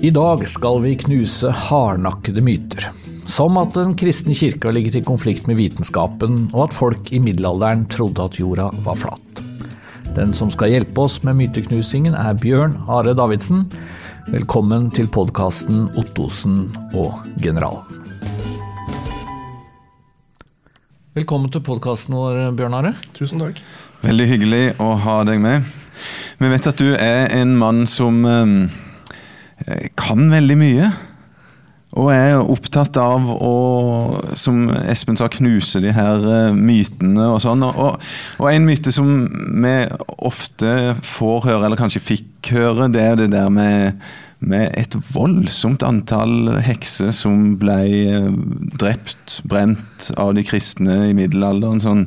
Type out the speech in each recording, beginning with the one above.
I dag skal vi knuse hardnakkede myter. Som at den kristne kirka ligger i konflikt med vitenskapen, og at folk i middelalderen trodde at jorda var flat. Den som skal hjelpe oss med myteknusingen, er Bjørn Are Davidsen. Velkommen til podkasten Ottosen og generalen. Velkommen til podkasten vår, Bjørn Are. Tusen takk. Veldig hyggelig å ha deg med. Vi vet at du er en mann som eh, kan veldig mye. Og er opptatt av å, som Espen sa, knuse de her eh, mytene og sånn. Og, og, en myte som vi ofte får høre, eller kanskje fikk høre, det er det der med, med et voldsomt antall hekser som ble eh, drept, brent, av de kristne i middelalderen. sånn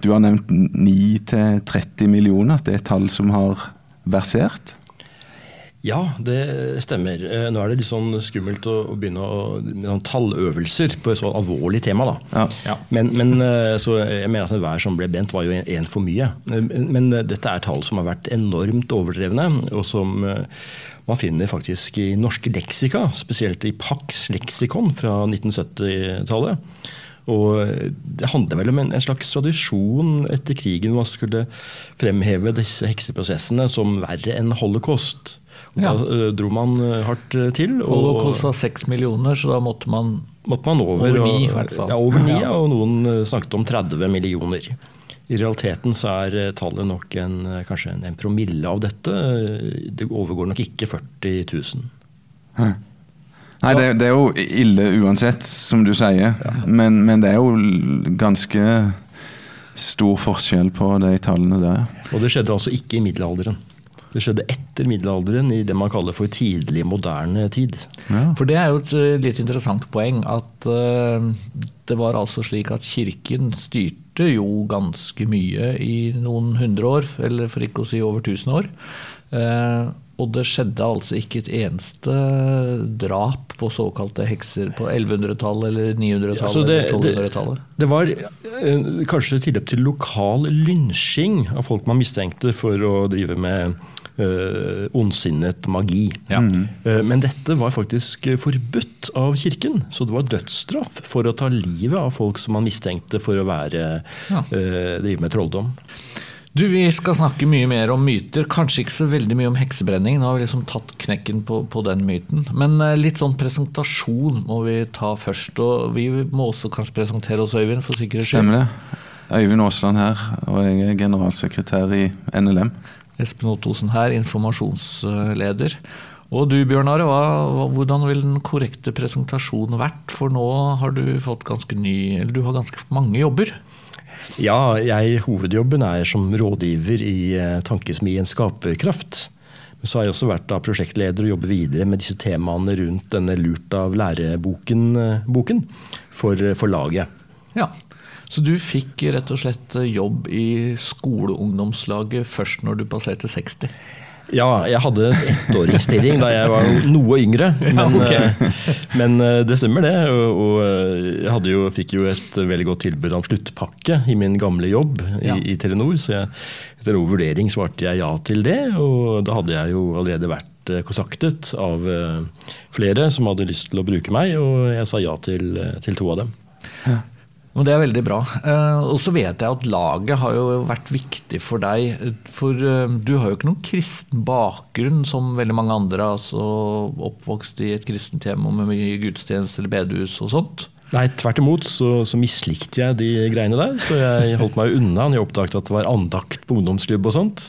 du har nevnt 9-30 millioner, at det er et tall som har versert? Ja, det stemmer. Eh, nå er det litt sånn skummelt å begynne å, med sånn talløvelser på et så alvorlig tema. da. Ja. Ja. Men, men, eh, så jeg mener at enhver som ble brent, var jo én for mye. Men dette er tall som har vært enormt overdrevne, og som eh, man finner faktisk i norske leksika, spesielt i Pax leksikon fra 1970-tallet. Og Det handler vel om en, en, slags tradisjon etter krigen hvor man skulle fremheve disse hekseprosessene som verre enn holocaust. Og ja. Da uh, dro man uh, hardt til. Og det kosta seks millioner, så da måtte man, måtte man over, over ni. i hvert fall. Ja, over ni, ja. og noen snakket om 30 millioner. I realiteten så er tallet nok en, kanskje en, en promille av dette. Det overgår nok ikke 40 000. Hæ. Nei, det, det, er jo ille uansett, som du sier. Ja. Men, men, det er jo ganske stor forskjell på de tallene der. Og det skjedde altså ikke i middelalderen. Det skjedde etter middelalderen, i det man kaller for tidlig moderne tid. Ja. For det er jo et eh, litt interessant poeng at uh, det var altså slik at kirken styrte jo ganske mye i noen hundre år, eller for ikke å si over tusen år. Uh, og det skjedde altså ikke et eneste drap på såkalte hekser på 1100-tallet eller 900-tallet altså eller 1200-tallet? Det, det, var eh, kanskje tilløp til lokal lynsjing av folk man mistenkte for å drive med uh, ondsinnet magi. Ja. Mm. Uh, men dette var faktisk forbudt av kirken. Så det var dødsstraff for å ta livet av folk som man mistenkte for å være, ja. uh, drive med trolldom. Du, Vi skal snakke mye mer om myter. Kanskje ikke så veldig mye om heksebrenning. Nå har vi liksom tatt knekken på, på den myten. Men uh, litt sånn presentasjon må vi ta først. Og vi må også kanskje presentere oss, Øyvind, for sikkerhets skyld. Stemmer det. Øyvind Aasland her, og jeg er generalsekretær i NLM. Espen Ottosen her, informasjonsleder. Og du Bjørn Are, hva, hvordan vil den korrekte presentasjonen vært? For nå har du fått ganske ny, eller du har ganske mange jobber. Ja, jeg, hovedjobben er som rådgiver i eh, Tankesmien Skaperkraft. Men så har jeg også vært da, prosjektleder og jobber videre med disse temaene rundt denne Lurt av læreboken boken, for, for laget. Ja, Så du fikk rett og slett jobb i skoleungdomslaget først når du passerte 60? Ja, jeg hadde ettåringsstilling da jeg var noe yngre. Men, ja, okay. Eh, men eh, det stemmer, det. Og, eh, jeg jo, fikk jo et veldig godt tilbud om sluttpakke i min gamle jobb i, ja. i Telenor. Så jeg, etter noe vurdering svarte jeg ja til det. Og da hadde jeg jo allerede vært kontaktet av flere som hadde lyst til å bruke meg, og jeg sa ja til, til to av dem. Ja. Og Det er veldig bra. Eh, og så vet jeg at laget har jo vært viktig for deg. For eh, du har jo ikke noen kristen bakgrunn som veldig mange andre. altså Oppvokst i et kristent hjem med mye gudstjeneste eller bedehus og sånt. Nei, tvert imot så, så, mislikte jeg de greiene der. Så jeg holdt meg unna når jeg oppdaget at det var andakt på ungdomsklubb og sånt.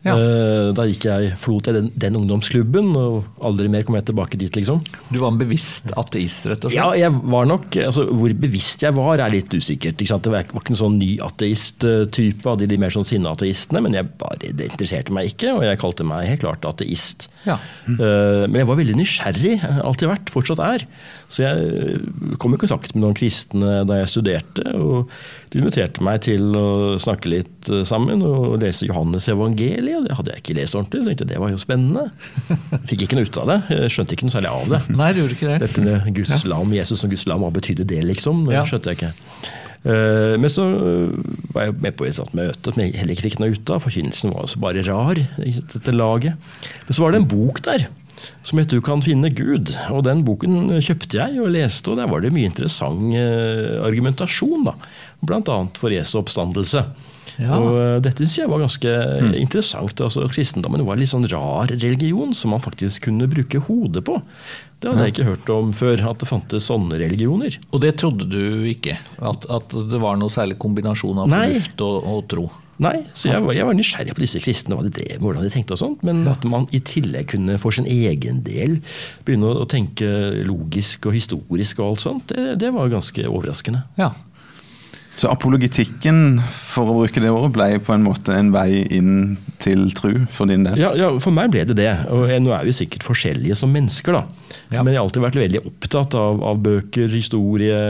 Ja. Eh, da gikk jeg flot til den, den, ungdomsklubben, og aldri mer kom jeg tilbake dit. liksom. Du var en bevisst ateist, rett og slett? Ja, jeg var nok, altså Hvor bevisst jeg var, er litt usikkert. ikke sant? Det var ikke en sånn ny ateist-type av de, de mer sånn sinneateistene, men jeg bare, det interesserte meg ikke, og jeg kalte meg helt klart ateist. Ja. Mm. Men jeg var veldig nysgjerrig, alltid vært, fortsatt er. Så jeg kom i kontakt med noen kristne da jeg studerte. og De inviterte meg til å snakke litt eh, sammen og lese Johannes evangeliet. Det hadde jeg ikke lest ordentlig, så jeg tenkte det var jo spennende. Fikk ikke noe ut av det. Jeg skjønte ikke noe særlig av det. Nei, det gjorde ikke det. Dette med Guds lam, Jesus som Guds lam, hva betydde det, liksom? Det skjønte jeg ikke. Eh, men så var jeg med på et sånt møte som jeg heller ikke fikk noe ut av. Forkynnelsen var også bare rar. dette laget. Men så var det en bok der som heter 'Du kan finne Gud'. Og Den boken kjøpte jeg og leste, og der var det mye interessant eh, argumentasjon. da. Bl.a. for Jesu oppstandelse. Ja. Og eh, Dette synes jeg var ganske mm. interessant. altså Kristendommen var en litt sånn rar religion som man faktisk kunne bruke hodet på. Det hadde jeg ikke hørt om før, at det fantes sånne religioner. Og det trodde du ikke? At, at det var noe særlig kombinasjon av fornuft og, og, tro? Nei, så jeg var, jeg var, nysgjerrig på disse kristne, hva de drev, med, hvordan de tenkte og sånt. Men at man i tillegg kunne for sin egen del begynne å, tenke logisk og historisk og alt sånt, det, det var ganske overraskende. Ja, så apologitikken, for å bruke det ordet, ble på en måte en vei inn til tru for din del? Ja, ja for meg ble det det. Og nå er vi sikkert forskjellige som mennesker, da. Ja. Men jeg har alltid vært veldig opptatt av, av bøker, historie,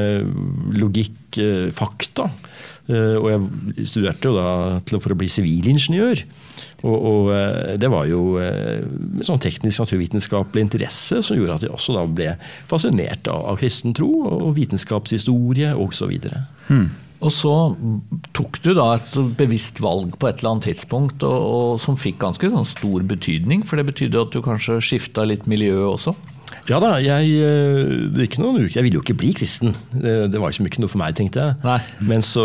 logikk, eh, fakta. Eh, og jeg studerte jo da for å bli sivilingeniør. Og, og, eh, det var jo en sånn teknisk naturvitenskapelig interesse som gjorde at jeg også da ble fascinert av, av kristen tro og vitenskapshistorie osv. Hmm. Og så tok du da et bevisst valg på et eller annet tidspunkt, og, og som fikk ganske sånn stor betydning. For det betydde at du kanskje skifta litt miljø også? Ja da, jeg, eh, det gikk noen uker. Jeg ville jo ikke bli kristen. Det, det var liksom ikke noe for meg, tenkte jeg. Nei. Men så,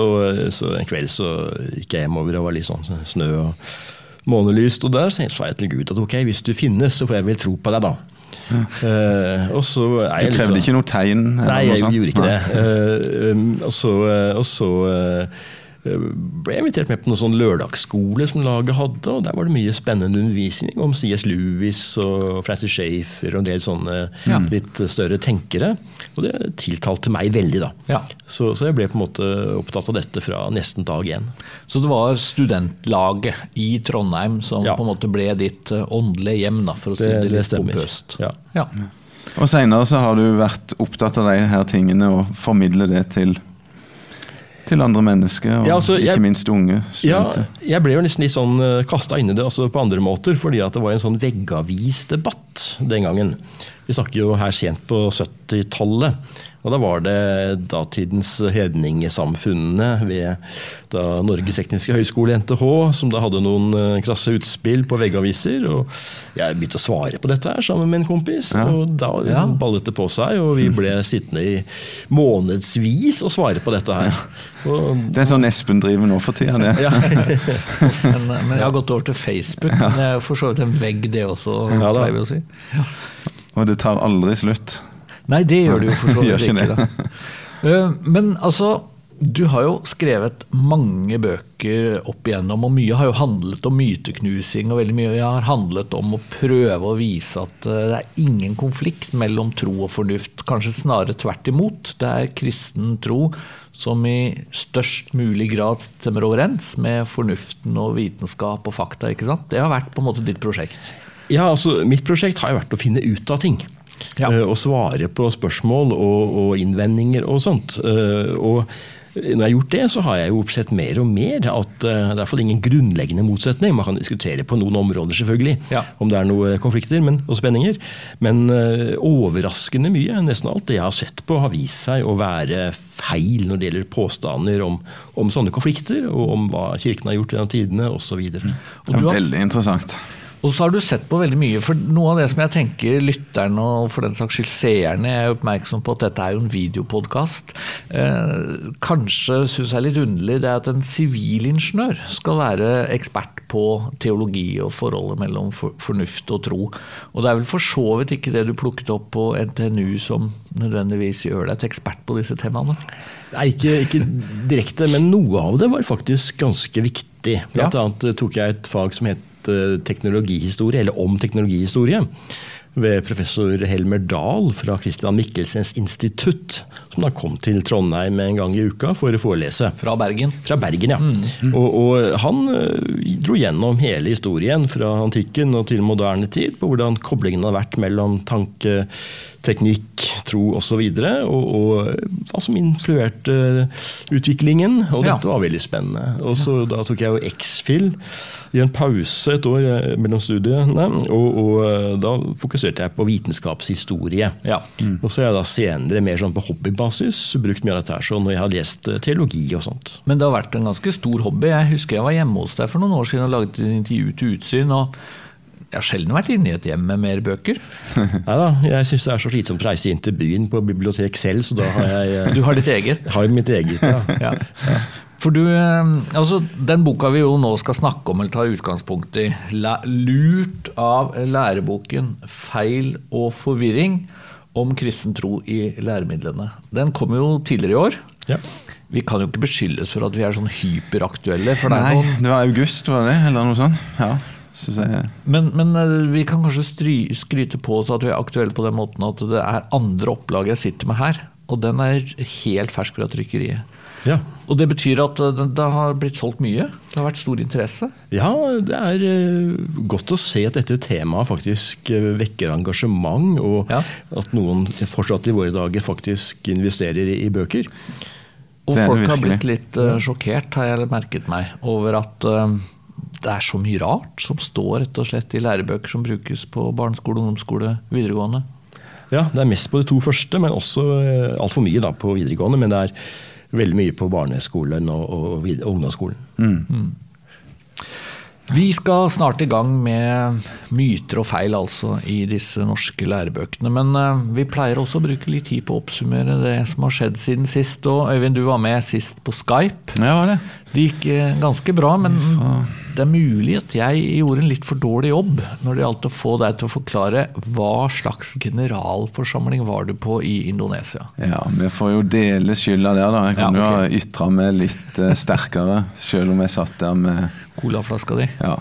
så, en kveld så gikk jeg hjemover, og var litt sånn snø og månelyst. Og der så sa jeg til Gud at ok, hvis du finnes, så får jeg vel tro på deg, da. Uh, og så er du krevde liksom, ikke noe tegn? Nei, jeg gjorde ikke det. Uh, um, og så, uh, og så Eh, ble invitert med på noen sånn lørdagsskole som laget hadde. og Der var det mye spennende undervisning om C.S. Lewis og Francis Schaefer og en del sånne ja. litt større tenkere. Og det tiltalte meg veldig, da. Ja. Så, så, jeg ble på en måte opptatt av dette fra nesten dag én. Så det var studentlaget i Trondheim som ja. på en måte ble ditt eh, åndelige hjem, da, for å si det, det litt pompøst? Ja. ja. Og seinere så har du vært opptatt av de her tingene og formidle det til til andre mennesker, og ja, altså, jeg, ikke minst unge studenter. Ja, jeg ble jo nesten litt sånn eh, kasta inn i det altså på andre måter, fordi at det var en sånn veggavisdebatt den gangen. Vi snakker jo her sent på 70-tallet. Og da var det datidens hedningesamfunnene ved da Norges tekniske høgskole, NTH, som da hadde noen eh, krasse utspill på veggaviser. Og jeg begynte å svare på dette her sammen med en kompis, ja. og da ja. ballet det på seg. Og vi ble sittende i månedsvis og svare på dette her. Og, det er sånn Espen driver nå for tida, det. Ja. men, men, jeg har gått over til Facebook. Men det er for så vidt en vegg, det også, pleier vi å si. Ja. Og det tar aldri slutt. Nei, det gjør det jo for så vidt ikke. Da. Eh, men altså, du har jo skrevet mange bøker opp igjennom, og mye har jo handlet om myteknusing, og veldig mye har handlet om å prøve å vise at eh, det er ingen konflikt mellom tro og fornuft. Kanskje snarere tvert imot. Det er kristen tro som i størst mulig grad stemmer overens med fornuften og vitenskap og fakta. ikke sant? Det har vært på en måte ditt prosjekt. Ja, altså Mitt prosjekt har jo vært å finne ut av ting. Ja. Uh, og svare på spørsmål og, og, innvendinger og sånt. Uh, og når jeg har gjort det, så har jeg jo sett mer og mer at uh, det er iallfall ingen grunnleggende motsetning. Man kan diskutere på noen områder, selvfølgelig, ja. om det er noen konflikter men, og spenninger. Men uh, overraskende mye, nesten alt det jeg har sett på, har vist seg å være feil når det gjelder påstander om, om sånne konflikter, og om hva Kirken har gjort gjennom tidene osv. Veldig interessant. Og så har du sett på veldig mye. For noe av det som jeg tenker lytterne og for den saks skyld seerne er oppmerksom på at dette er jo en videopodkast. Eh, kanskje syns jeg er litt underlig det er at en sivilingeniør skal være ekspert på teologi og forholdet mellom fornuft og tro. Og det er vel for så vidt ikke det du plukket opp på NTNU som nødvendigvis gjør deg til ekspert på disse temaene? Nei, ikke, ikke, direkte, men noe av det var faktisk ganske viktig. Blant ja. annet tok jeg et fag som het Eh, teknologihistorie, eller om teknologihistorie ved professor Helmer Dahl fra Christian Michelsens institutt, som da kom til Trondheim en gang i uka for å forelese. Fra Bergen? Fra Bergen, ja. Mm. Mm. Og, og, han uh, dro gjennom hele historien fra antikken og til moderne tid, på hvordan koblingen har vært mellom tanke, teknikk, tro osv. Og, så og, og hva som influerte utviklingen. Og dette ja. var veldig spennende. Og så Da tok jeg jo X-Fill i en pause et år eh, mellom studiene. Og, og eh, da fokuserte jeg på vitenskapshistorie. Ja. Mm. Og så er jeg da senere mer sånn på hobbybasis brukt mye av dette her, så når jeg har lest eh, teologi og sånt. Men det har vært en ganske stor hobby. Jeg husker jeg var hjemme hos deg for noen år siden og laget et intervju til Utsyn. og jeg har sjelden vært inne i et hjem med mer bøker. Nei da, jeg syns det er så slitsomt å reise inn til byen på bibliotek selv, så da har jeg eh, Du har ditt eget? Har mitt eget, ja. ja. ja. For du, eh, altså Den boka vi jo nå skal snakke om, eller ta utgangspunkt i, 'Lurt av læreboken feil og forvirring' om kristen tro i læremidlene. Den kom jo tidligere i år. Ja. Vi kan jo ikke beskyldes for at vi er sånn hyperaktuelle. For det Nei, noen... det var august, var det? Eller noe sånt? Ja. Men, men, eh, vi kan kanskje stry, skryte på oss at vi er aktuelle på den måten at det er andre opplag jeg sitter med her. Og den er helt fersk fra trykkeriet. Ja. Og det betyr at eh, det, det, har blitt solgt mye? Det har vært stor interesse? Ja, det er uh, godt å se at dette temaet faktisk uh, vekker engasjement, og ja. at noen fortsatt i våre dager faktisk investerer i, i bøker. Og folk har blitt litt uh, sjokkert, har jeg merket meg, over at det er så mye rart som står rett og slett i lærebøker som brukes på barneskole, ungdomsskole, videregående. Ja, det er mest på de to første, men også altfor mye da, på videregående. Men det er veldig mye på barneskolen og, og, og ungdomsskolen. Mm. Mm. Vi skal snart i gang med myter og feil altså i disse norske lærebøkene. Men uh, vi pleier også å bruke litt tid på å oppsummere det som har skjedd siden sist. Og Øyvind, du var med sist på Skype. Ja, var det. Det gikk uh, ganske bra, men det er mulig at jeg gjorde en litt for dårlig jobb når det gjaldt å få deg til å forklare hva slags generalforsamling var du på i Indonesia. Ja, vi får jo dele skylda der, da. Jeg kan ja, okay. jo ha ytra meg litt uh, sterkere, selv om jeg satt der med Colaflaska di. Ja.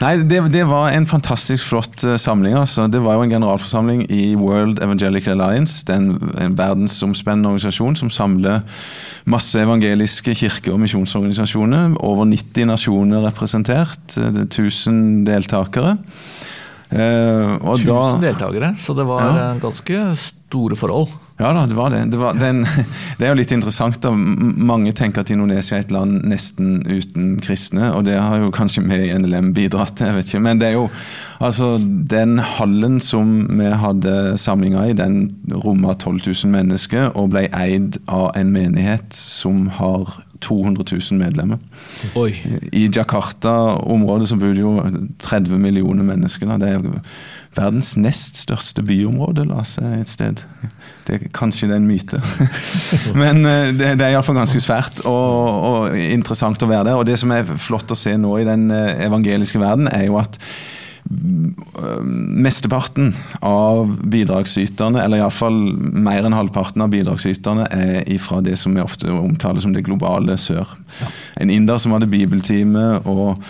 Nei, det, det, var en fantastisk flott uh, samling. altså. Det var jo en generalforsamling i World Evangelical Alliance. Det er en, en verdensomspennende organisasjon som samler masse evangeliske kirke- og misjonsorganisasjoner. Over 90 nasjoner representert. 1000 eh, deltakere. Uh, 1000 da, deltakere, så det var ja. ganske store forhold. Ja da, det var det. Det, var, den, det, er jo litt interessant. da. Mange tenker at Indonesia er et land nesten uten kristne, og det har jo kanskje vi i NLM bidratt til. jeg vet ikke. Men det er jo altså den hallen som vi hadde samlinga i, den romma 12 000 mennesker og ble eid av en menighet som har 200 000 medlemmer. Oi. I Jakarta-området så bor det jo 30 millioner mennesker. Da. Det er verdens nest største byområde, la oss si et sted. Det er kanskje det er en myte. Men eh, det, det er iallfall ganske svært og, og, interessant å være der. Og det som er flott å se nå i den eh, evangeliske verden, er jo at Mesteparten av bidragsyterne, eller iallfall mer enn halvparten av bidragsyterne, er fra det som vi ofte omtaler som det globale sør. Ja. En inder som hadde bibeltime og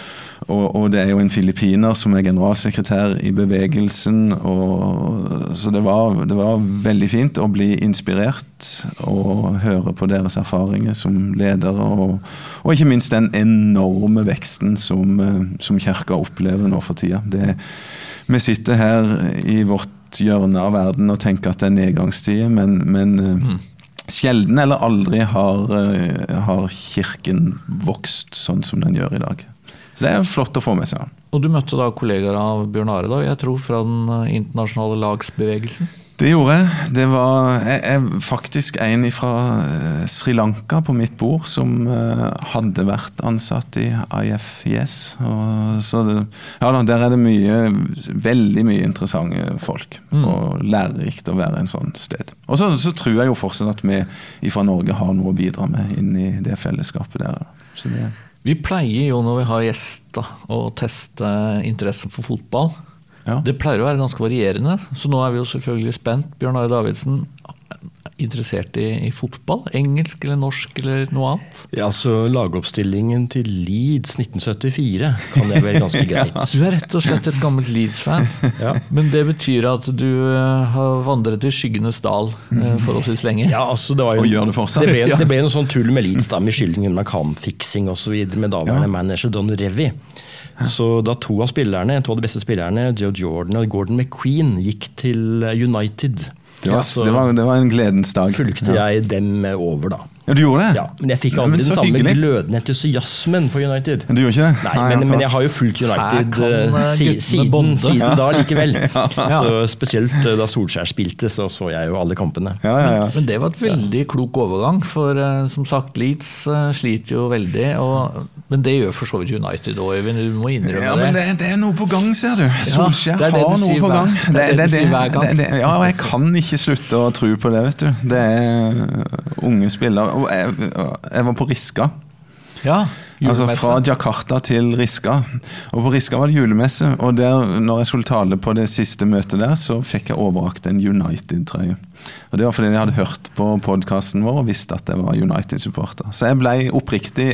og, og, det er jo en filippiner som er generalsekretær i bevegelsen. Og, så det var, det var, veldig fint å bli inspirert og høre på deres erfaringer som ledere. Og, og ikke minst den enorme veksten som, som kirka opplever nå for tida. Det, vi sitter her i vårt hjørne av verden og tenker at det er nedgangstider, men, men mm. Sjelden eller aldri har, eh, har, Kirken vokst sånn som den gjør i dag. Så det er flott å få med seg. Og du møtte da kollegaer av Bjørn Are, da, jeg tror fra den eh, internasjonale lagsbevegelsen? Det gjorde jeg. Det var jeg, jeg, faktisk en fra eh, Sri Lanka på mitt bord som uh, hadde vært ansatt i IFIS. Og, så det, ja da, der er det mye, veldig mye interessante folk. Mm. Og lærerikt å være en sånn sted. Og så, så, tror jeg jo fortsatt at vi fra Norge har noe å bidra med inn i det fellesskapet der. Så det, vi pleier jo når vi har gjester å teste interessen for fotball. Ja. Det pleier å være ganske varierende, så nå er vi jo selvfølgelig spent. Bjørn Are Davidsen, interessert i, i, fotball? Engelsk eller norsk eller noe annet? Ja, så Lagoppstillingen til Leeds 1974 kan det være ganske greit. ja. Du er rett og slett et gammelt Leeds-fan. ja. Men det betyr at du uh, har vandret i skyggenes dal uh, forholdsvis lenge? Ja, altså det var jo, og gjør det fortsatt. Det ble, det ble noe sånn tull med Leeds da, med skyldningen med kampfiksing osv. med daværende ja. manager Don Revy. Så da to av spillerne, to av de beste spillerne, Joe Jordan og Gordon McQueen, gikk til United det var, det, var, det var, en gledens dag. Fulgte jeg dem over, da. Ja, du gjorde det? Ja, Men jeg fikk aldri den samme hyggelig. glødende entusiasmen for United. Du gjorde ikke det? Nei, Nei men, men, jeg har jo fulgt United uh, si, siden, siden ja. da likevel. ja. Så Spesielt uh, da Solskjær spilte, så så jeg jo alle kampene. Ja, men det var et veldig klok overgang, for uh, som sagt, Leeds sliter jo veldig. Og, men det gjør for så vidt United òg, Øyvind. Du må innrømme ja, men det. det. er noe på gang, ser du. Solskjær har noe på gang. Det er det, det, det, ja, og jeg kan ikke slutte å tro på det, vet du. Det er unge spillere jeg, jeg var på Riska. Ja, altså Fra Jakarta til Riska. Og På Riska var det julemesse. Og der, når jeg skulle tale på det siste møtet der, så fikk jeg overrakt en United-trøye. Og Det var fordi de hadde hørt på podkasten vår og visste at jeg var United-supporter. Så jeg ble oppriktig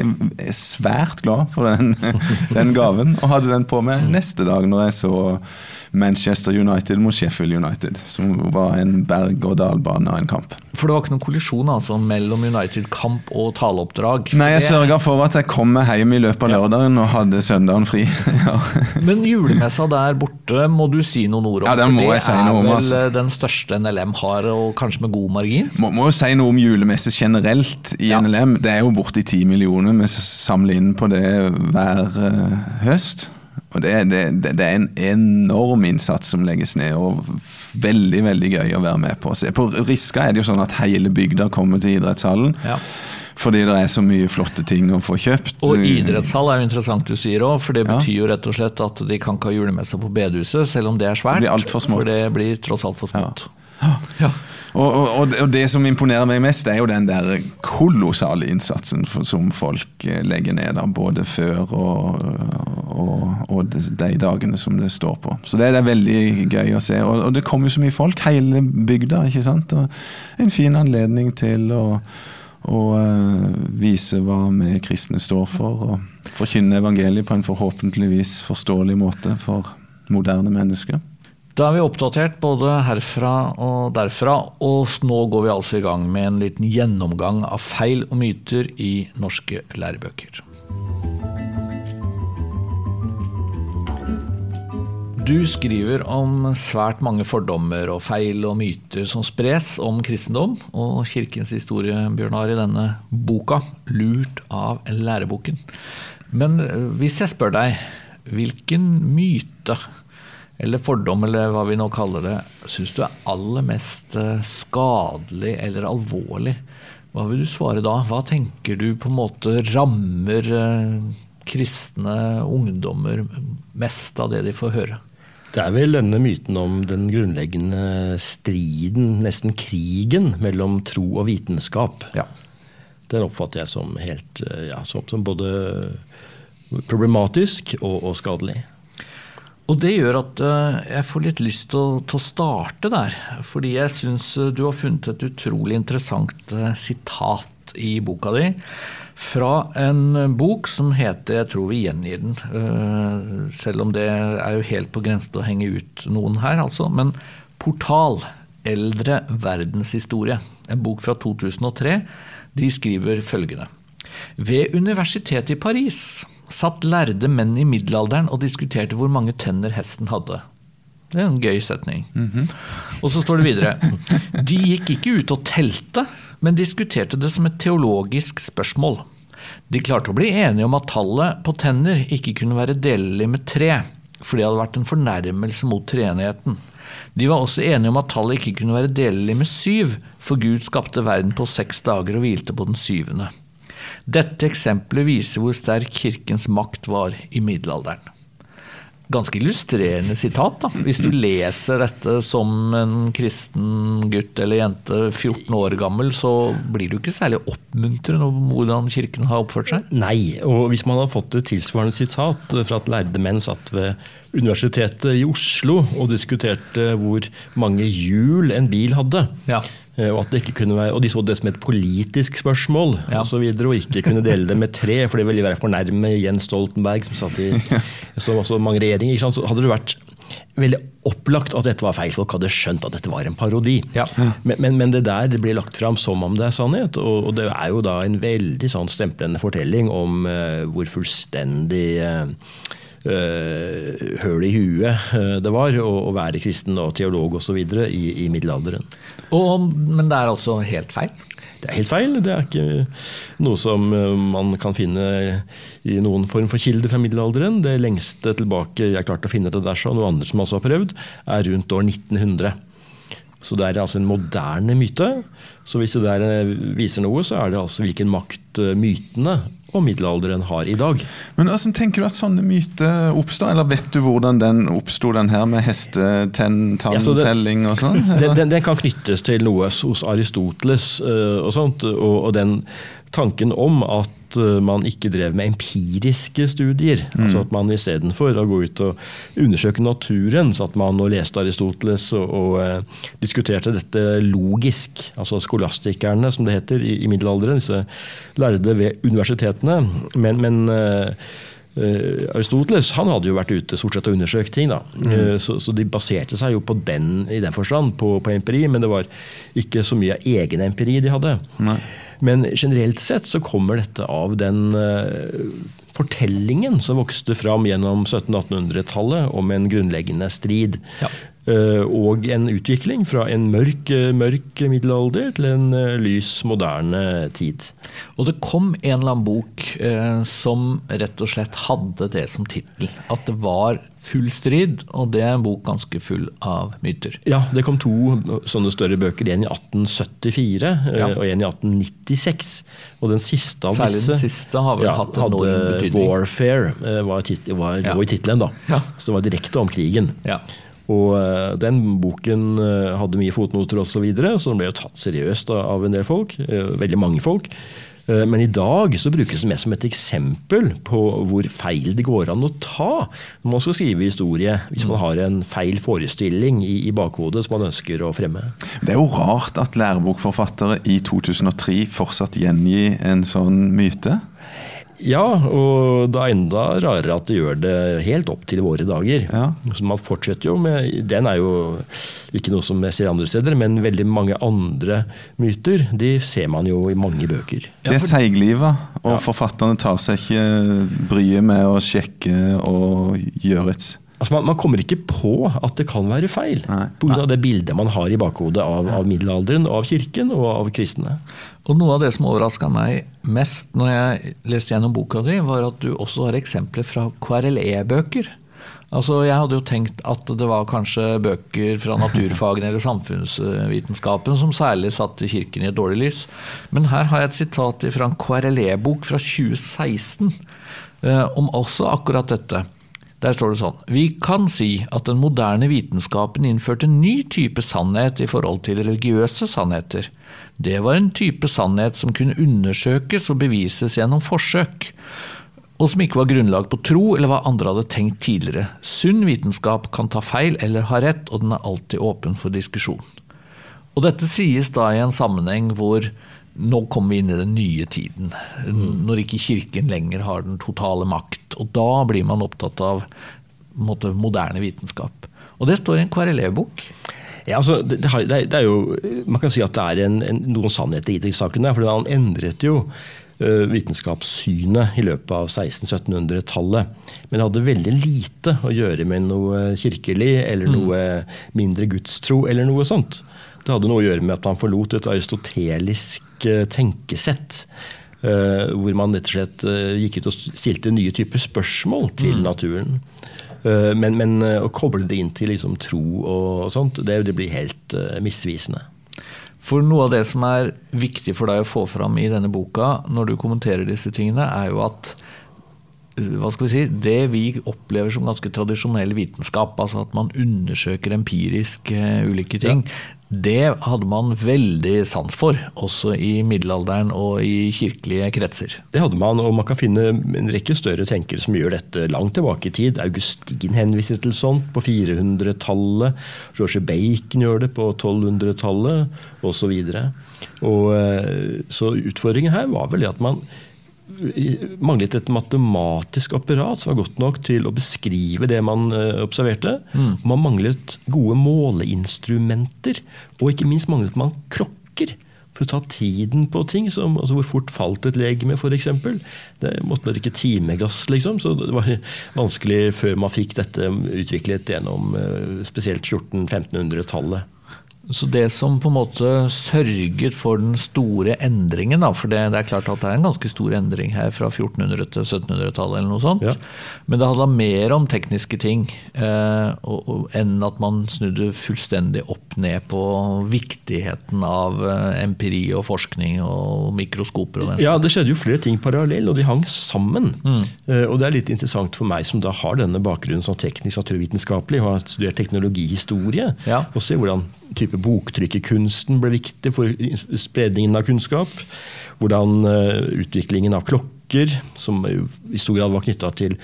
svært glad for den, den gaven, og hadde den på meg neste dag når jeg så Manchester United mot Sheffield United, som var en berg-og-dal-bane av en kamp. For det var ikke noen kollisjon altså, mellom United-kamp og taleoppdrag? Nei, jeg sørga for at jeg kom meg hjem i løpet av lørdagen og hadde søndagen fri. ja. Men julemessa der borte må du si noen ord om? Ja, den må jeg si noe om. Det er vel altså. den største NLM har, og kanskje med god margin? Må, må jo si noe om julemesse generelt i ja. NLM. Det er jo borti ti millioner vi samler inn på det hver uh, høst. Og det, det, det, er en enorm innsats som legges ned, og veldig veldig gøy å være med på. På Riska er det jo sånn at hele bygda kommer til idrettshallen. Ja. Fordi det er så mye flotte ting å få kjøpt. Og idrettshall er jo interessant du sier òg, for det betyr ja. jo rett og slett at de kan ikke ha julemesse på bedehuset, selv om det er svært. Det blir alt for smått. For det blir tross alt for smått. Ja. Ja. Og, og, og, det som imponerer meg mest, er jo den der kolossale innsatsen som folk eh, legger ned. Da, både før og, og, de dagene som det står på. Så det er veldig gøy å se. Og, det kommer jo så mye folk. Hele bygda. ikke sant? Og en fin anledning til å, å uh, vise hva vi kristne står for. Og forkynne evangeliet på en forhåpentligvis forståelig måte for moderne mennesker. Da er vi oppdatert både herfra og derfra, og nå går vi altså i gang med en liten gjennomgang av feil og myter i norske lærebøker. Du skriver om svært mange fordommer og feil og myter som spres om kristendom og kirkens historie, Bjørnar, i denne boka, 'Lurt av læreboken'. Men hvis jeg spør deg, hvilken myte eller fordom, eller hva vi nå kaller det, syns du er aller mest eh, skadelig eller alvorlig? Hva vil du svare da? Hva tenker du på en måte rammer eh, kristne ungdommer mest av det de får høre? Det er vel denne myten om den grunnleggende striden, nesten krigen, mellom tro og vitenskap. Ja. Den oppfatter jeg som helt eh, ja, som, som både problematisk og, og skadelig. Og det gjør at eh, jeg får litt lyst til å, starte der. Fordi jeg syns eh, du har funnet et utrolig interessant eh, sitat i boka di. Fra en bok som heter Jeg tror vi gjengir den, selv om det er jo helt på grensen til å henge ut noen her, altså. Men Portal. Eldre verdenshistorie. En bok fra 2003. De skriver følgende. Ved Universitetet i Paris satt lærde menn i middelalderen og diskuterte hvor mange tenner hesten hadde. Det er en gøy setning. Mm -hmm. Og så står det videre. De gikk ikke ut og telte, men diskuterte det som et teologisk spørsmål. De klarte å bli enige om at tallet på tenner ikke kunne være delelig med tre, for det hadde vært en fornærmelse mot treenigheten. De var også enige om at tallet ikke kunne være delelig med syv, for Gud skapte verden på seks dager og hvilte på den syvende. Dette eksempelet viser hvor sterk kirkens makt var i middelalderen. Ganske illustrerende sitat, da. Hvis du leser dette som en kristen gutt eller jente 14 år gammel, så blir du ikke særlig oppmuntrende om hvordan kirken har oppført seg? Nei, og hvis man hadde fått et tilsvarende sitat fra at lærde menn satt ved Universitetet i Oslo og diskuterte hvor mange hjul en bil hadde, ja. Eh, kunne være, og, de så det som et politisk spørsmål ja. og, så videre, og ikke kunne dele det med tre, for det ville være fornærme Jens Stoltenberg, som satt i så, så mange regjeringer. Så hadde det vært veldig opplagt at dette var feil. Folk hadde skjønt at dette var en parodi. Ja. Men, men, men, det der det blir lagt fram som om det er sannhet. Og, og det er jo da en veldig sånn stemplende fortelling om uh, hvor fullstendig uh, uh, høl i huet uh, det var å, å, være kristen og teolog osv. I, i middelalderen. Og, men det er altså helt feil? Det er helt feil. Det er ikke noe som man kan finne i noen form for kilde fra middelalderen. Det lengste tilbake jeg klarte å finne det der, så noe andre som også har prøvd, er rundt år 1900. Så det er altså en moderne myte. Så hvis det der eh, viser noe, så er det altså hvilken makt eh, mytene og middelalderen har i dag. Men hvordan tenker du at sånne myter oppstår, eller vet du hvordan den oppsto, den her med hestetanntelling og sånn? Den, den, den, kan knyttes til noe hos Aristoteles uh, og sånt, og, og den tanken om at Eh, man ikke drev med empiriske studier. Mm. altså At man istedenfor å gå ut og undersøke naturen, så at man nå leste Aristoteles og, og eh, diskuterte dette logisk. Altså skolastikerne, som det heter i, i middelalderen, disse lærde ved universitetene. Men, men uh, Aristoteles han hadde jo vært ute stort sett og undersøkt ting. da. Mm. Så, så, de baserte seg jo på den i den forstand, på, på, empiri, men det var ikke så mye egen empiri de hadde. Nei. Men generelt sett så kommer dette av den uh, fortellingen som vokste fram gjennom 1700-1800-tallet om en grunnleggende strid. Ja. Uh, og en utvikling fra en mørk, mørk middelalder til en uh, lys, moderne tid. Og det kom en eller annen bok som rett og slett hadde det som tittel. At det var full strid, og det er en bok ganske full av myter. Ja, det kom to sånne større bøker. En i 1874 eh, ja. og en i 1896. Og den siste av Særlig disse den siste har vel ja, hatt enorm betydning. 'Warfare' eh, var, tit var ja. i tittelen, da. Ja. Så det var direkte om krigen. Ja. Og uh, den boken hadde mye fotnoter osv., så, videre, så den ble jo tatt seriøst av en del folk. Veldig mange folk. Eh, men i dag så brukes det mest som et eksempel på hvor feil det går an å ta når man skal skrive historie, hvis man har en feil forestilling i, i bakhodet som man ønsker å fremme. Det er jo rart at lærebokforfattere i 2003 fortsatt gjengir en sånn myte. Ja, og det er enda rarere at det gjør det helt opp til våre dager. Ja. Så man fortsetter jo med Den er jo ikke noe som jeg ser andre steder, men veldig mange andre myter de ser man jo i mange bøker. Det er seiglivet, og ja. forfatterne tar seg ikke bryet med å sjekke og gjøre et Altså man, man, kommer ikke på at det kan være feil, pga. det bildet man har i bakhodet av, av, middelalderen, av kirken og av kristne. Og Noe av det som overraska meg mest når jeg leste gjennom boka di, var at du også har eksempler fra KRLE-bøker. Altså, Jeg hadde jo tenkt at det var kanskje bøker fra naturfagene eller samfunnsvitenskapen som særlig satte kirken i et dårlig lys. Men her har jeg et sitat fra en KRLE-bok fra 2016 eh, om også akkurat dette. Der står det sånn Vi kan si at den moderne vitenskapen innførte en ny type sannhet i forhold til religiøse sannheter. Det var en type sannhet som kunne undersøkes og bevises gjennom forsøk, og som ikke var grunnlag på tro eller hva andre hadde tenkt tidligere. Sunn vitenskap kan ta feil eller ha rett, og den er alltid åpen for diskusjon. Og dette sies da i en sammenheng hvor nå kommer vi inn i den nye tiden. Når ikke Kirken lenger har den totale makt. Og da blir man opptatt av måte, moderne vitenskap. Og det står i en KRLE-bok. Ja, altså, det, det, er jo, Man kan si at det er en, en, noen sannheter i de sakene. For han endret jo uh, vitenskapssynet i løpet av 1600-1700-tallet. Men det hadde veldig lite å gjøre med noe kirkelig eller mm. noe mindre gudstro eller noe sånt. Det hadde noe å gjøre med at man forlot et aristotelisk eh, tenkesett. Uh, hvor man rett og slett uh, gikk ut og stilte nye typer spørsmål til mm. naturen. Men, men å koble det inn til liksom, tro og sånt, det, det blir helt misvisende. For noe av det som er viktig for deg å få fram i denne boka, når du kommenterer disse tingene, er jo at hva skal vi si, det vi opplever som ganske tradisjonell vitenskap, altså at man undersøker empirisk ulike ting, ja. Det hadde man veldig sans for, også i middelalderen og i kirkelige kretser. Det hadde man, og man kan finne en rekke større tenkere som gjør dette langt tilbake i tid. Augustin henviser til sånt på 400-tallet. George Bacon gjør det på 1200-tallet, osv. Så, videre. uh, så utfordringen her var vel at man manglet et matematisk apparat som var godt nok til å beskrive det man uh, observerte. Mm. Man manglet gode måleinstrumenter, og ikke minst manglet man klokker. For å ta tiden på ting, som, altså hvor fort falt et legeme f.eks. Det måtte ikke timeglass, liksom. Så det var vanskelig før man fikk dette utviklet gjennom uh, spesielt 1400-1500-tallet. Så det som på en måte sørget for den store endringen, da, for det, det, er klart at det er en ganske stor endring her fra 1400- til 1700-tallet, eller noe sånt. Ja. Men det handla mer om tekniske ting eh, og, og, enn at man snudde fullstendig opp ned på viktigheten av eh, empiri og forskning og mikroskoper. Og den. Ja, det skjedde jo flere ting parallell, og de hang sammen. Mm. Eh, og det er litt interessant for meg som da har denne bakgrunnen som teknisk naturvitenskapelig, og har studert teknologihistorie, ja. og se hvordan type boktrykkerkunsten ble viktig for spredningen av kunnskap. Hvordan uh, utviklingen av klokker, som i stor grad var knytta til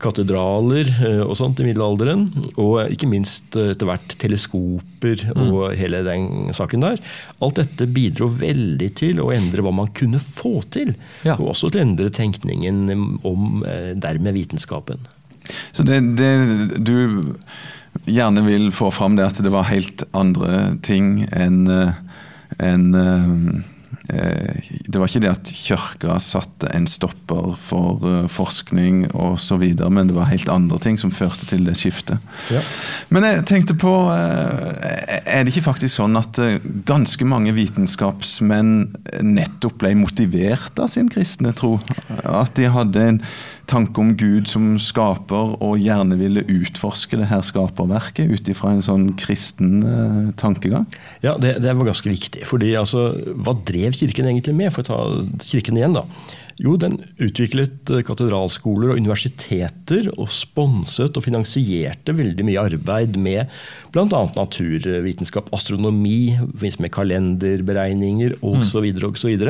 katedraler uh, og sånt i middelalderen. Og ikke minst uh, etter hvert teleskoper mm. og hele den saken der. Alt dette bidro veldig til å endre hva man kunne få til. Ja. Og også til å endre tenkningen om dermed vitenskapen. Så det, det du gjerne vil få fram det at det var helt andre ting enn eh, en, eh, Det var ikke det at kirka satte en stopper for eh, forskning osv., men det var helt andre ting som førte til det skiftet. Ja. Men jeg tenkte på Er det ikke faktisk sånn at ganske mange vitenskapsmenn nettopp ble motivert av sin kristne tro? At de hadde en tanke om Gud som skaper, og gjerne ville utforske det her skaperverket ut ifra en sånn kristen tankegang? Ja, det, det, var ganske viktig. fordi altså, Hva drev Kirken egentlig med? For å ta Kirken igjen, da. Jo, den utviklet eh, katedralskoler og universiteter, og sponset og finansierte veldig mye arbeid med bl.a. naturvitenskap, astronomi, med kalenderberegninger osv. Mm. osv.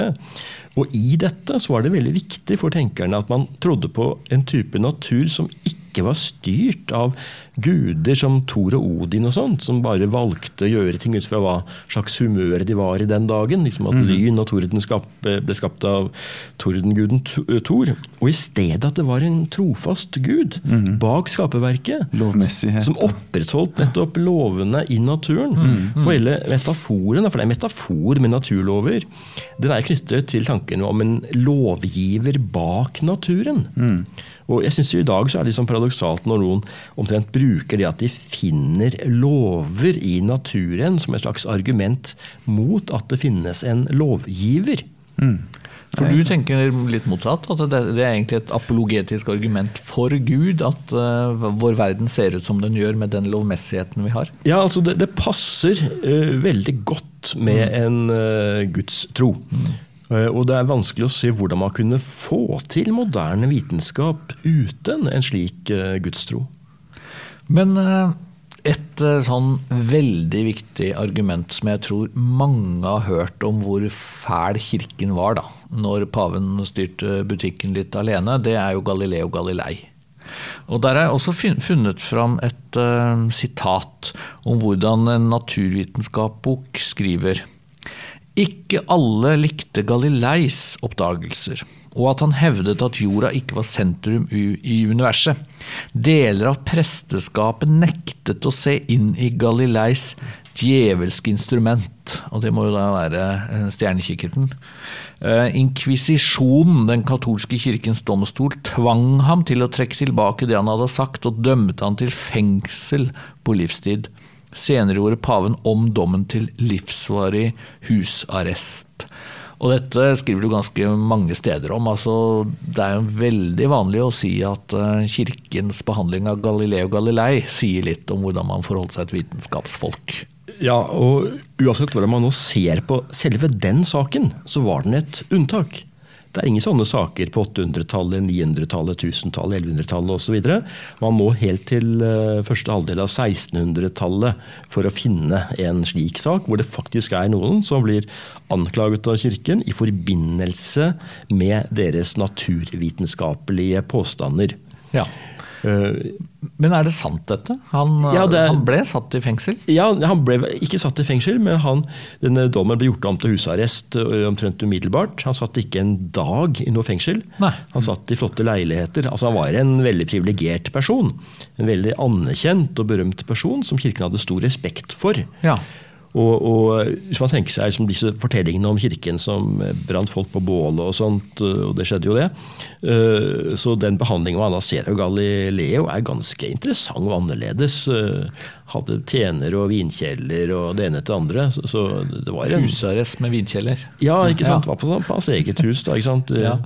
Og i dette så var det veldig viktig for tenkerne at man trodde på en type natur som ikke var styrt av guder som Thor og Odin og sånt, som bare valgte å gjøre ting ut fra hva slags humør de var i den dagen. liksom At mm. lyn og torden ble skapt av tordenguden Thor. Og i stedet at det var en trofast gud mm. bak skaperverket. Som opprettholdt nettopp lovene i naturen. Mm. Og hele metaforen, for det er metafor med naturlover, den er knyttet til tanken om en lovgiver bak naturen. Mm. Og jeg synes I dag så er det liksom paradoksalt når noen omtrent bruker det at de finner lover i naturen som et slags argument mot at det finnes en lovgiver. Mm. For du tenker litt motsatt? At det, er egentlig et apologetisk argument for Gud at uh, vår verden ser ut som den gjør med den lovmessigheten vi har? Ja, altså det, det passer uh, veldig godt med mm. en uh, gudstro. Mm. Eh, og det er vanskelig å se hvordan man kunne få til moderne vitenskap uten en slik eh, gudstro. Men eh, et sånn veldig viktig argument som jeg tror mange har hørt om hvor fæl kirken var da når paven styrte butikken litt alene, det er jo Galileo Galilei. Og Der er jeg også funnet fram et uh, sitat om hvordan en naturvitenskapsbok skriver. Ikke alle likte Galileis oppdagelser, og at han hevdet at jorda ikke var sentrum i universet. Deler av presteskapet nektet å se inn i Galileis djevelske instrument, og det må jo da være eh, stjernekikkerten. Eh, inkvisisjonen, den katolske kirkens domstol, tvang ham til å trekke tilbake det han hadde sagt, og dømte han til fengsel på livstid. Senere gjorde paven om dommen til livsvarig husarrest. Og dette skriver du ganske mange steder om. Altså, det er jo veldig vanlig å si at eh, kirkens behandling av Galileo Galilei sier litt om hvordan man forholder seg til vitenskapsfolk. Ja, og uansett hvordan man nå ser på selve den saken, så var den et unntak. Det er ingen sånne saker på 800-tallet, 900-tallet, 1000-tallet, 1100-tallet osv. Man må helt til eh, første halvdel av 1600-tallet for å finne en slik sak, hvor det faktisk er noen som blir anklaget av Kirken i forbindelse med deres naturvitenskapelige påstander. Ja. Men er det sant, dette? Han, ja, det, han, ble satt i fengsel? Ja, han ble ikke satt i fengsel, men han, denne dommen ble gjort om til husarrest omtrent umiddelbart. Han satt ikke en dag i noe fengsel. Nei. Han satt i flotte leiligheter. Altså Han var en veldig privilegert person. En veldig anerkjent og berømt person som kirken hadde stor respekt for. Ja. Og, og, Hvis man tenker seg liksom disse fortellingene om kirken som brant folk på bålet og sånt, og det skjedde jo det, eh, så den behandlingen av Anasera og Galileo er ganske interessant og annerledes. Eh, hadde tjener og vinkjeller og det ene etter det andre. Så det var en, Husarrest med vinkjeller? Ja, ikke sant. Ja. Var på, på hans eget hus. da, ikke sant. Ja.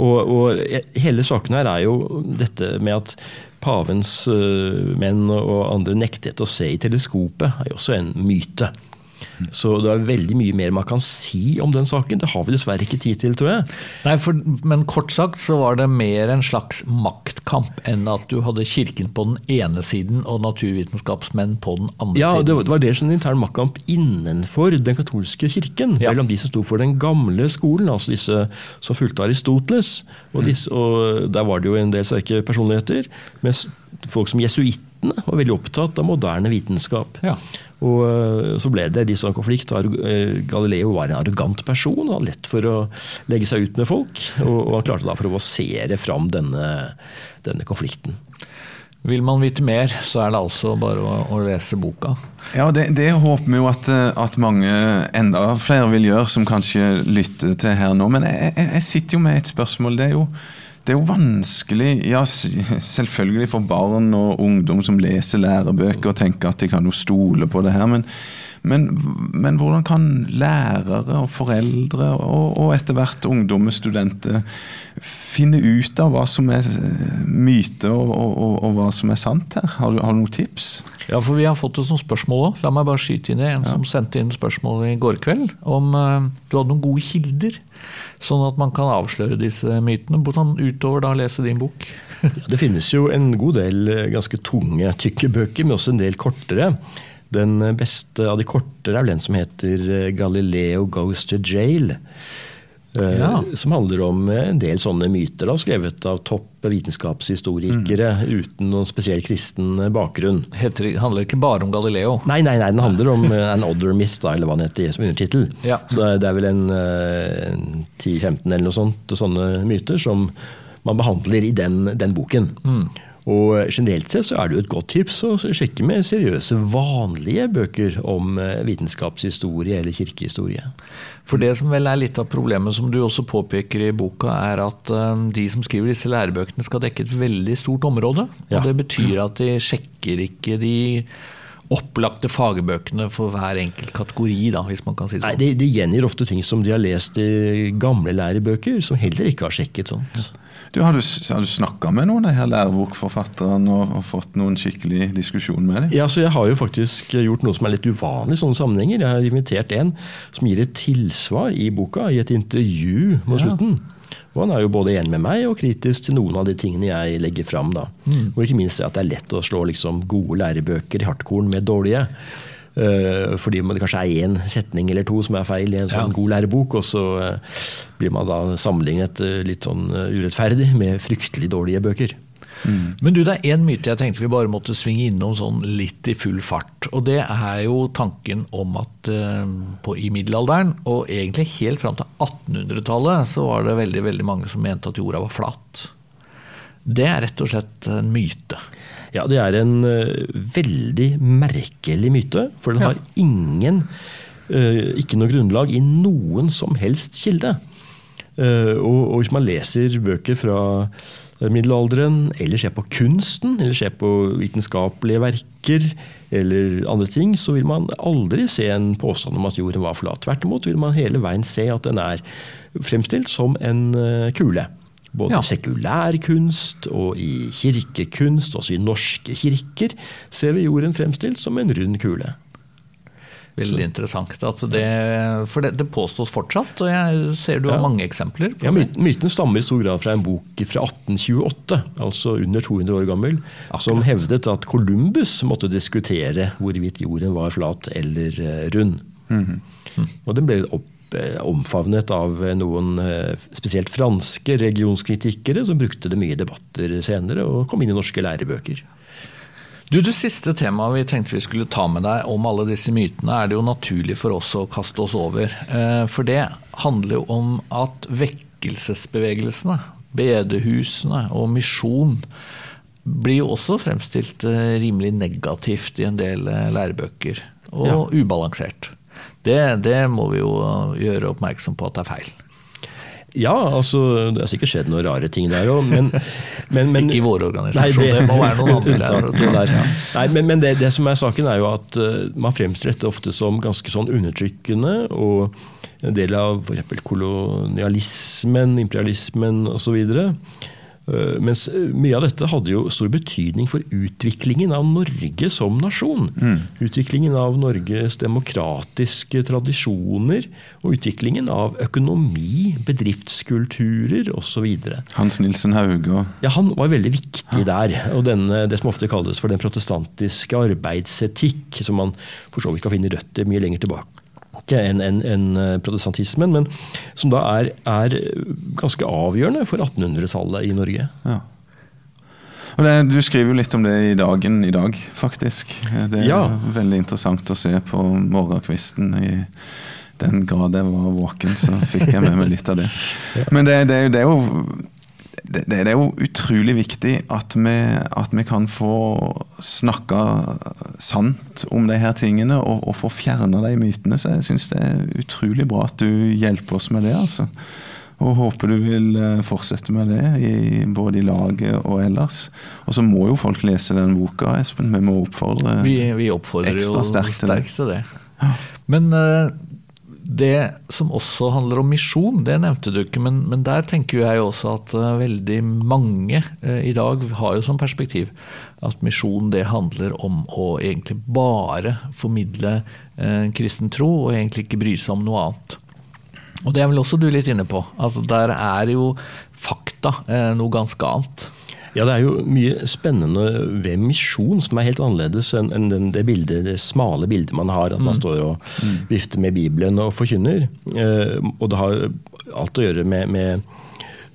Og, og hele saken her er jo dette med at pavens uh, menn og andre nektet å se i teleskopet, er jo også en myte. Så det er veldig mye mer man kan si om den saken. Det har vi dessverre ikke tid til, tror jeg. Nei, for, Men kort sagt så var det mer en slags maktkamp enn at du hadde kirken på den ene siden og naturvitenskapsmenn på den andre ja, siden. Ja, det var det som en intern maktkamp innenfor den katolske kirken. Ja. Mellom de som sto for den gamle skolen, altså disse som fulgte Aristoteles. Og, disse, og der var det jo en del sterke personligheter. Mens folk som jesuittene var veldig opptatt av moderne vitenskap. Ja. Og eh, så ble det litt sånn konflikt. Eh, Galileo var en arrogant person. Han lett for å legge seg ut med folk. Og han klarte da å provosere fram denne, denne konflikten. Vil man vite mer, så er det altså bare å, å lese boka. Ja, det, det håper vi jo at, at, mange, enda flere vil gjøre, som kanskje lytter til her nå. Men jeg, jeg sitter jo med et spørsmål. Det er jo det er jo vanskelig, ja, selvfølgelig for barn og ungdom som leser lærebøker og tenker at de kan jo stole på det her, men, men, men hvordan kan lærere og foreldre og, og etter hvert ungdom og studenter finne ut av hva som er myte og, og, og hva som er sant her? Har du, har du, noen tips? Ja, for vi har fått det noen spørsmål òg. La meg bare skyte inn det. en ja. som sendte inn spørsmål i går kveld om uh, du hadde noen gode kilder Sånn at man kan avsløre disse mytene, utover da lese din bok. det finnes jo en god del eh, ganske tunge, tykke bøker, men også en del kortere. Den beste av de kortere er den som heter eh, 'Galileo Goes to Jail'. Eh, ja. Som handler om en del sånne myter, da, skrevet av topp vitenskapshistorikere mm. uten noen spesiell kristen bakgrunn. Heter, handler ikke bare om Galileo? Nei, nei, nei den handler om eh, an other myth, da, eller hva den heter som undertittel. Ja. Så det er vel en, eh, en 10-15 eller noe sånt, sånne myter som man behandler i den, den boken. Mm. Og generelt sett så er det jo et godt tips å sjekke med seriøse, vanlige bøker om vitenskapshistorie eller kirkehistorie. For det som vel er litt av problemet, som du også påpeker i boka, er at um, de som skriver disse lærebøkene skal dekke et veldig stort område. Og ja. det betyr at de sjekker ikke de opplagte fagbøkene for hver enkelt kategori, da, hvis man kan si det sånn. Nei, de, de gjengir ofte ting som de har lest i gamle lærebøker, som heller ikke har sjekket sånt. Du, har, du, har du snakka med noen av de her lærebokforfatterne og, og, fått noen skikkelig diskusjon med dem? Ja, så Jeg har jo faktisk gjort noe som er litt uvanlig i sånne sammenhenger. Jeg har invitert en som gir et tilsvar i boka, i et intervju mot ja. slutten. Og han er jo både enig med meg og kritisk til noen av de tingene jeg legger fram. Mm. Og ikke minst at det er lett å slå liksom, gode lærebøker i hardkorn med dårlige. Uh, fordi det kanskje er én setning eller to som er feil i en sånn ja. god lærebok, og så uh, blir man da sammenlignet uh, litt sånn urettferdig med fryktelig dårlige bøker. Mm. Men du, det er én myte jeg tenkte vi bare måtte svinge innom sånn litt i full fart. Og det er jo tanken om at på, i middelalderen, og egentlig helt fram til 1800-tallet, så var det veldig, veldig mange som mente at jorda var flat. Det er rett og slett en myte. Ja, det er en uh, veldig merkelig myte. For den har ingen uh, Ikke noe grunnlag i noen som helst kilde. Og, og, hvis man leser bøker fra middelalderen, eller ser på kunsten, eller ser på vitenskapelige verker, eller andre ting, så vil man aldri se en påstand om at jorden var flat. Tvert imot vil man hele veien se at den er fremstilt som en kule. Både ja. sekulær kunst og i kirkekunst, også i norske kirker, ser vi jorden fremstilt som en rund kule. Veldig interessant. Det, for det, det, påstås fortsatt, og jeg ser du har mange eksempler. ja, myten, myten stammer i stor grad fra en bok fra 1828, altså under 200 år gammel, Akkurat. som hevdet at Columbus måtte diskutere hvorvidt jorden var flat eller eh, rund. Mm -hmm. Og den ble opp omfavnet av noen eh, spesielt franske regionskritikere som brukte det mye i debatter senere og kom inn i norske lærebøker. Du, Det siste temaet vi tenkte vi skulle ta med deg om alle disse mytene, er det jo naturlig for oss å kaste oss over. Eh, for det handler jo om at vekkelsesbevegelsene, bedehusene og misjon blir jo også fremstilt rimelig negativt i en del lærebøker. og ja. ubalansert. Det, det må vi jo gjøre oppmerksom på at det er feil. Ja, altså, det har sikkert skjedd noen rare ting der òg, men, men, men, Ikke i vår organisasjon, nei, det, det, må være noen andre. Der. Nei, men, men det, det, som er saken, er jo at uh, man fremstiller dette ofte som ganske sånn undertrykkende. og en del av f.eks. kolonialismen, imperialismen osv. Eh, mens eh, mye av dette hadde jo stor betydning for utviklingen av Norge som nasjon. Mm. Utviklingen av Norges demokratiske tradisjoner, og utviklingen av økonomi, bedriftskulturer osv. Hans Nilsen Hauge Ja, Han var veldig viktig der. Og denne, det som ofte kalles for den protestantiske arbeidsetikk, som man for så vidt kan finne røtter mye lenger tilbake enn en, en eh, protestantismen, men som da er, er ganske avgjørende for 1800-tallet i Norge. Ja. Det, du skriver jo litt om det i dagen i dag, faktisk. Det er ja. veldig interessant å se på morgenkvisten. I den grad jeg var våken, så fikk jeg med meg litt av det. Men det, det, det er jo det, det, er jo utrolig viktig at vi, at vi kan få snakka sant om de her tingene og, og få fjerna de mytene. Så jeg syns det er utrolig bra at du hjelper oss med det. altså. Og håper du vil eh, fortsette med det, i, både i laget og ellers. Og så må jo folk lese den boka, Espen. Vi må oppfordre vi, vi oppfordrer ekstra sterkt til. Til det. Men uh, det som også handler om misjon, det nevnte du ikke, men, men der tenker jeg også at uh, veldig mange uh, i dag har jo som perspektiv at misjon det handler om å egentlig bare formidle uh, kristen tro, og egentlig ikke bry seg om noe annet. Og det er vel også du litt inne på, at der er jo fakta noe ganske annet. Ja, Det er jo mye spennende ved misjon som er helt annerledes enn det, bildet, det smale bildet man har. At man mm. står og mm. vifter med Bibelen og forkynner. Eh, og det har alt å gjøre med, med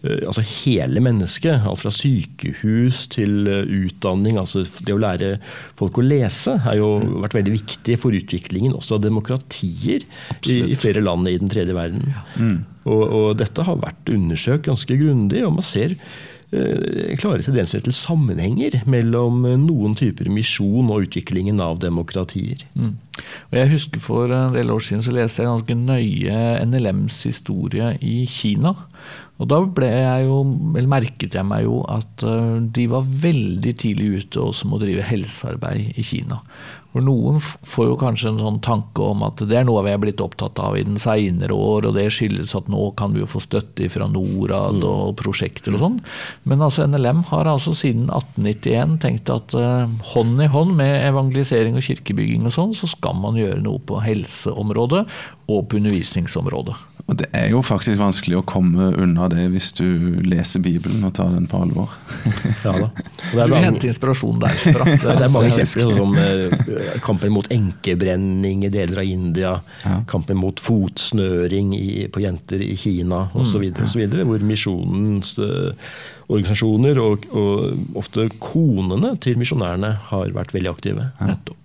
eh, altså hele mennesket. Alt fra sykehus til eh, utdanning. altså Det å lære folk å lese har jo mm. vært veldig viktig for utviklingen også av demokratier i, i, flere land i den tredje verden. Mm. Og, og, dette har vært undersøkt ganske grundig, og man ser klare tendenser til sammenhenger mellom eh, noen typer misjon og utviklingen av demokratier. Mm. Og jeg husker For en del år siden så leste jeg ganske nøye NLMs historie i Kina. Og Da ble jeg jo, eller merket jeg meg jo at eh, de var veldig tidlig ute også med å drive helsearbeid i Kina. For noen får jo kanskje en sånn tanke om at det er noe vi er blitt opptatt av i den seinere år, og det skyldes at nå kan vi jo få støtte fra Norad mm. og prosjekter og sånn. Men altså NLM har altså siden 1891 tenkt at uh, hånd i hånd med evangelisering og kirkebygging og sånn, så skal man gjøre noe på helseområdet og på undervisningsområdet. Og Det er jo faktisk vanskelig å komme unna det hvis du leser Bibelen og tar den på alvor. ja da. du vil hente inspirasjon derfra. Det, det er mange eksempler, som uh, kampen mot enkebrenning i deler av India, ja. kampen mot fotsnøring i, på jenter i Kina osv., mm. hvor misjonens uh, organisasjoner og, og, ofte konene til misjonærene har vært veldig aktive. Nettopp.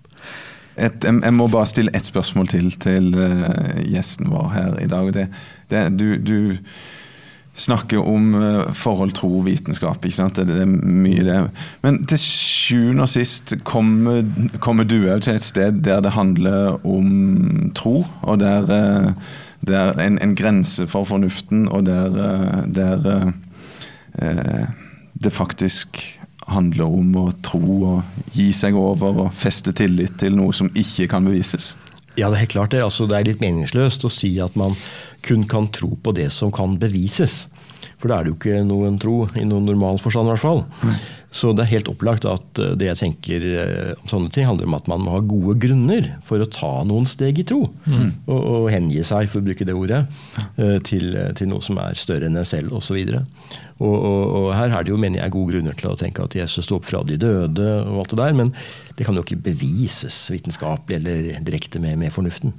Et, jeg, må bare stille ett spørsmål til til uh, gjesten vår her i dag. Det, det, du, du, snakker om uh, forhold, tro, vitenskap. ikke sant? Det, det, er mye det. Men til sjuende og sist kommer, kommer du òg til et sted der det handler om tro, og der uh, det er en, en, grense for fornuften, og der, der det faktisk handler om å tro og gi seg over og feste tillit til noe som ikke kan bevises? Ja, det er helt klart det. Altså, det er litt meningsløst å si at man kun kan tro på det som kan bevises. For da er det jo ikke noen tro, i noen normal forstand i hvert fall. Mm. Så det er helt opplagt at eh, det jeg tenker eh, om sånne ting, handler om at man må ha gode grunner for å ta noen steg i tro. Mm. Og, og, hengi seg, for å bruke det ordet, eh, til, til noe som er større enn en selv osv. Og, og, og her er det jo, mener jeg, gode grunner til å tenke at Jesus sto opp fra de døde, og alt det der, men det kan jo ikke bevises vitenskapelig eller direkte med, med fornuften.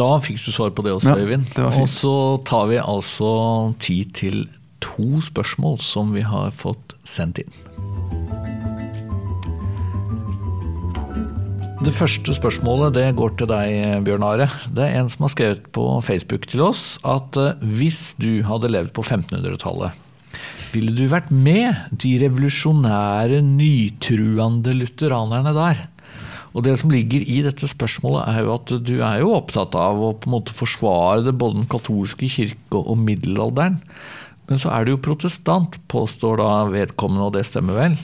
Da fikk du svar på det også, Øyvind. Ja, og så tar vi altså tid til to spørsmål som vi har fått sendt inn. Det første spørsmålet det går til deg, Bjørn Are. Det er en som har skrevet på Facebook til oss at eh, hvis du hadde levd på 1500-tallet, ville du vært med de revolusjonære, nytruende lutheranerne der? Og det som ligger i dette spørsmålet, er jo at du er jo opptatt av å på en måte forsvare det, både den katolske kirke og middelalderen. Men så er du jo protestant, påstår da vedkommende, og det stemmer vel.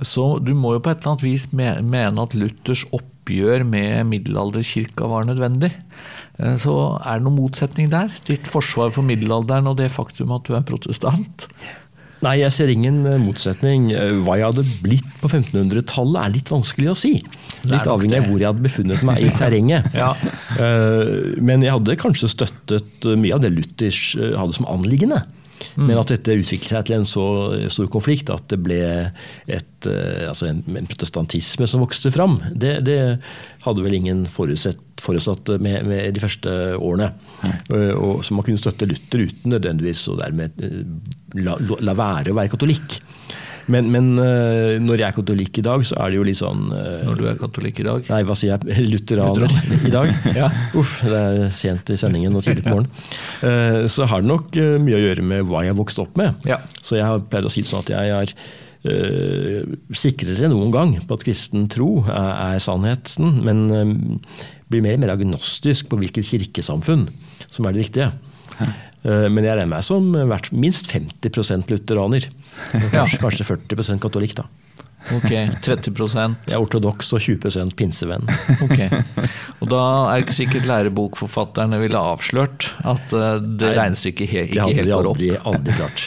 Så du må jo på et eller annet vis mene at Luthers oppgjør med middelalderkirka var nødvendig. Eh, så er det noen motsetning der? Ditt forsvar for middelalderen og det faktum at du er protestant? Nei, jeg ser ingen eh, motsetning. Eh, hva jeg hadde blitt på 1500-tallet er litt vanskelig å si. Litt avhengig av hvor jeg hadde befunnet meg i terrenget. ja. Eh, men jeg hadde kanskje støttet mye av det Luthers hadde som anliggende. Mm. Men at dette utviklet seg til en så stor konflikt at det ble et, altså en, en, protestantisme som vokste fram, det, det hadde vel ingen forutsatt, forutsatt med, med, de første årene. Mm. Og, så man kunne støtte Luther uten nødvendigvis og dermed la, la være å være katolikk. Men, men, uh, når jeg er katolikk i dag, så er det jo litt sånn uh, Når du er katolikk i dag? Nei, hva sier jeg? Lutheraner i dag. ja. Uff, det er sent i sendingen og tidlig på morgenen. Uh, så har det nok mye å gjøre med hva jeg har vokst opp med. Ja. Så jeg har pleid å si det sånn at jeg er sikrere enn noen gang på at kristen tro er, er sannheten, men blir mer og mer agnostisk på hvilket kirkesamfunn som er det riktige. Eh, men jeg regner meg som vært minst 50% lutheraner. Kanskje, ja. kanskje 40% katolikk, da. Ok, 30 Jeg er ortodoks og 20% pinsevenn. Ok, Og da er det ikke sikkert lærebokforfatterne ville avslørt at eh, det Nei, regnestykket he ikke helt går opp. Det hadde de aldri, aldri klart.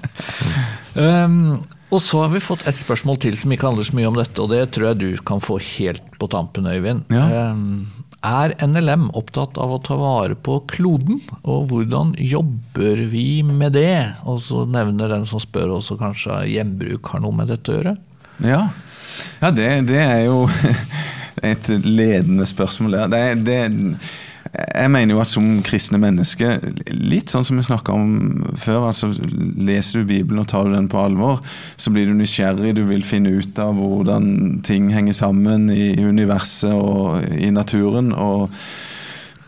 um, og så har vi fått et spørsmål til som ikke handler så mye om dette, og det tror jeg du kan få helt på tampen, Øyvind. Ja. Um, er NLM opptatt av å ta vare på kloden, og hvordan jobber vi med det? Og så nevner den som spør også kanskje gjenbruk har noe med dette å gjøre? Ja, ja det, det, er jo et ledende spørsmål. Det, det, jeg mener jo at som kristne mennesker, litt sånn som vi snakka om før altså Leser du Bibelen og tar du den på alvor, så blir du nysgjerrig. Du vil finne ut av hvordan ting henger sammen i universet og i naturen. og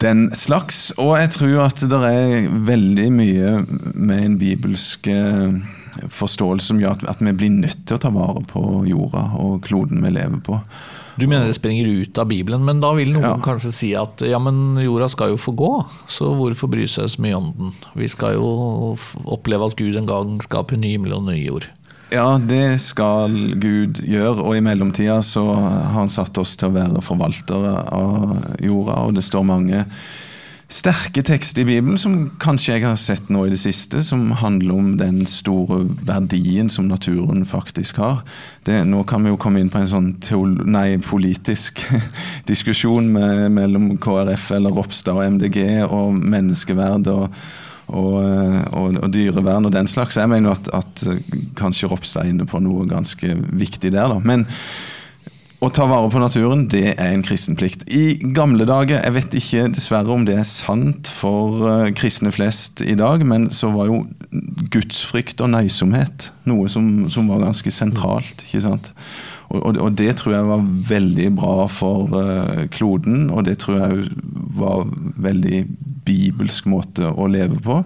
den slags. Og jeg tror at det er veldig mye med en bibelsk eh, forståelse som gjør at vi blir nødt til å ta vare på jorda og kloden vi lever på. Du mener det springer ut av Bibelen, men da vil noen ja. kanskje si at ja, men jorda skal jo få gå, så hvorfor bry seg så mye om den? Vi skal jo oppleve at Gud en gang skaper ny himmel og ny jord. Ja, det skal Gud gjøre, og i mellomtida så har han satt oss til å være forvaltere av jorda, og det står mange sterke tekster i Bibelen som kanskje jeg har sett nå i det siste, som handler om den store verdien som naturen faktisk har. Det, nå kan vi jo komme inn på en sånn nei, politisk diskusjon med, mellom KrF eller Ropstad og MDG og menneskeverd og, og, og, og, dyrevern og den slags. Jeg mener at, at kanskje Ropstad er inne på noe ganske viktig der. da. Men å ta vare på naturen, det er en kristenplikt. I gamle dager, jeg vet ikke dessverre om det er sant for uh, kristne flest i dag, men så var jo gudsfrykt og nøysomhet noe som, som var ganske sentralt. ikke sant? Og, og, og, det tror jeg var veldig bra for uh, kloden, og det tror jeg var veldig bibelsk måte å leve på.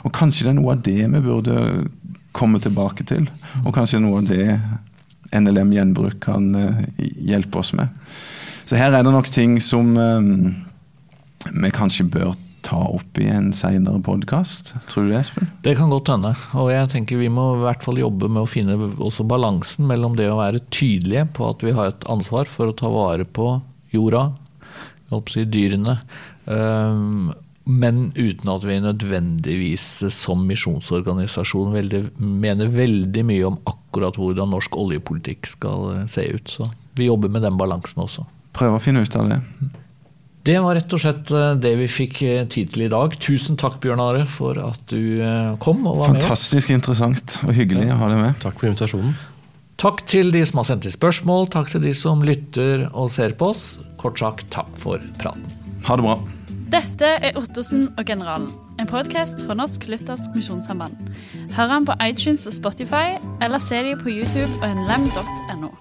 Og kanskje det er noe av det vi burde komme tilbake til. Og kanskje noe av det NLM Gjenbruk kan eh, hjelpe oss med. Så her er det nok ting som eh, vi kanskje bør ta opp i en seinere podkast. Tror du det, Espen? Det kan godt hende. Og jeg tenker vi må i hvert fall jobbe med å finne også balansen mellom det å være tydelige på at vi har et ansvar for å ta vare på jorda, si dyrene, um, men uten at vi nødvendigvis som misjonsorganisasjon mener veldig mye om akkurat hvordan norsk oljepolitikk skal eh, se ut. Så vi jobber med den balansen også. Prøve å finne ut av det. Det var rett og slett eh, det vi fikk eh, tid til i dag. Tusen takk, Bjørn Are, for at du kom og var med. Fantastisk interessant og hyggelig å ha deg med. Takk for invitasjonen. Takk til de som har sendt inn spørsmål, takk til de som lytter og ser på oss. Kort sagt, takk for praten. Ha det bra. Dette er Ottosen og generalen, en podkast fra Norsk Luthersk Misjonssamband. Hør den på iTunes og Spotify, eller se dem på YouTube og nlem.no.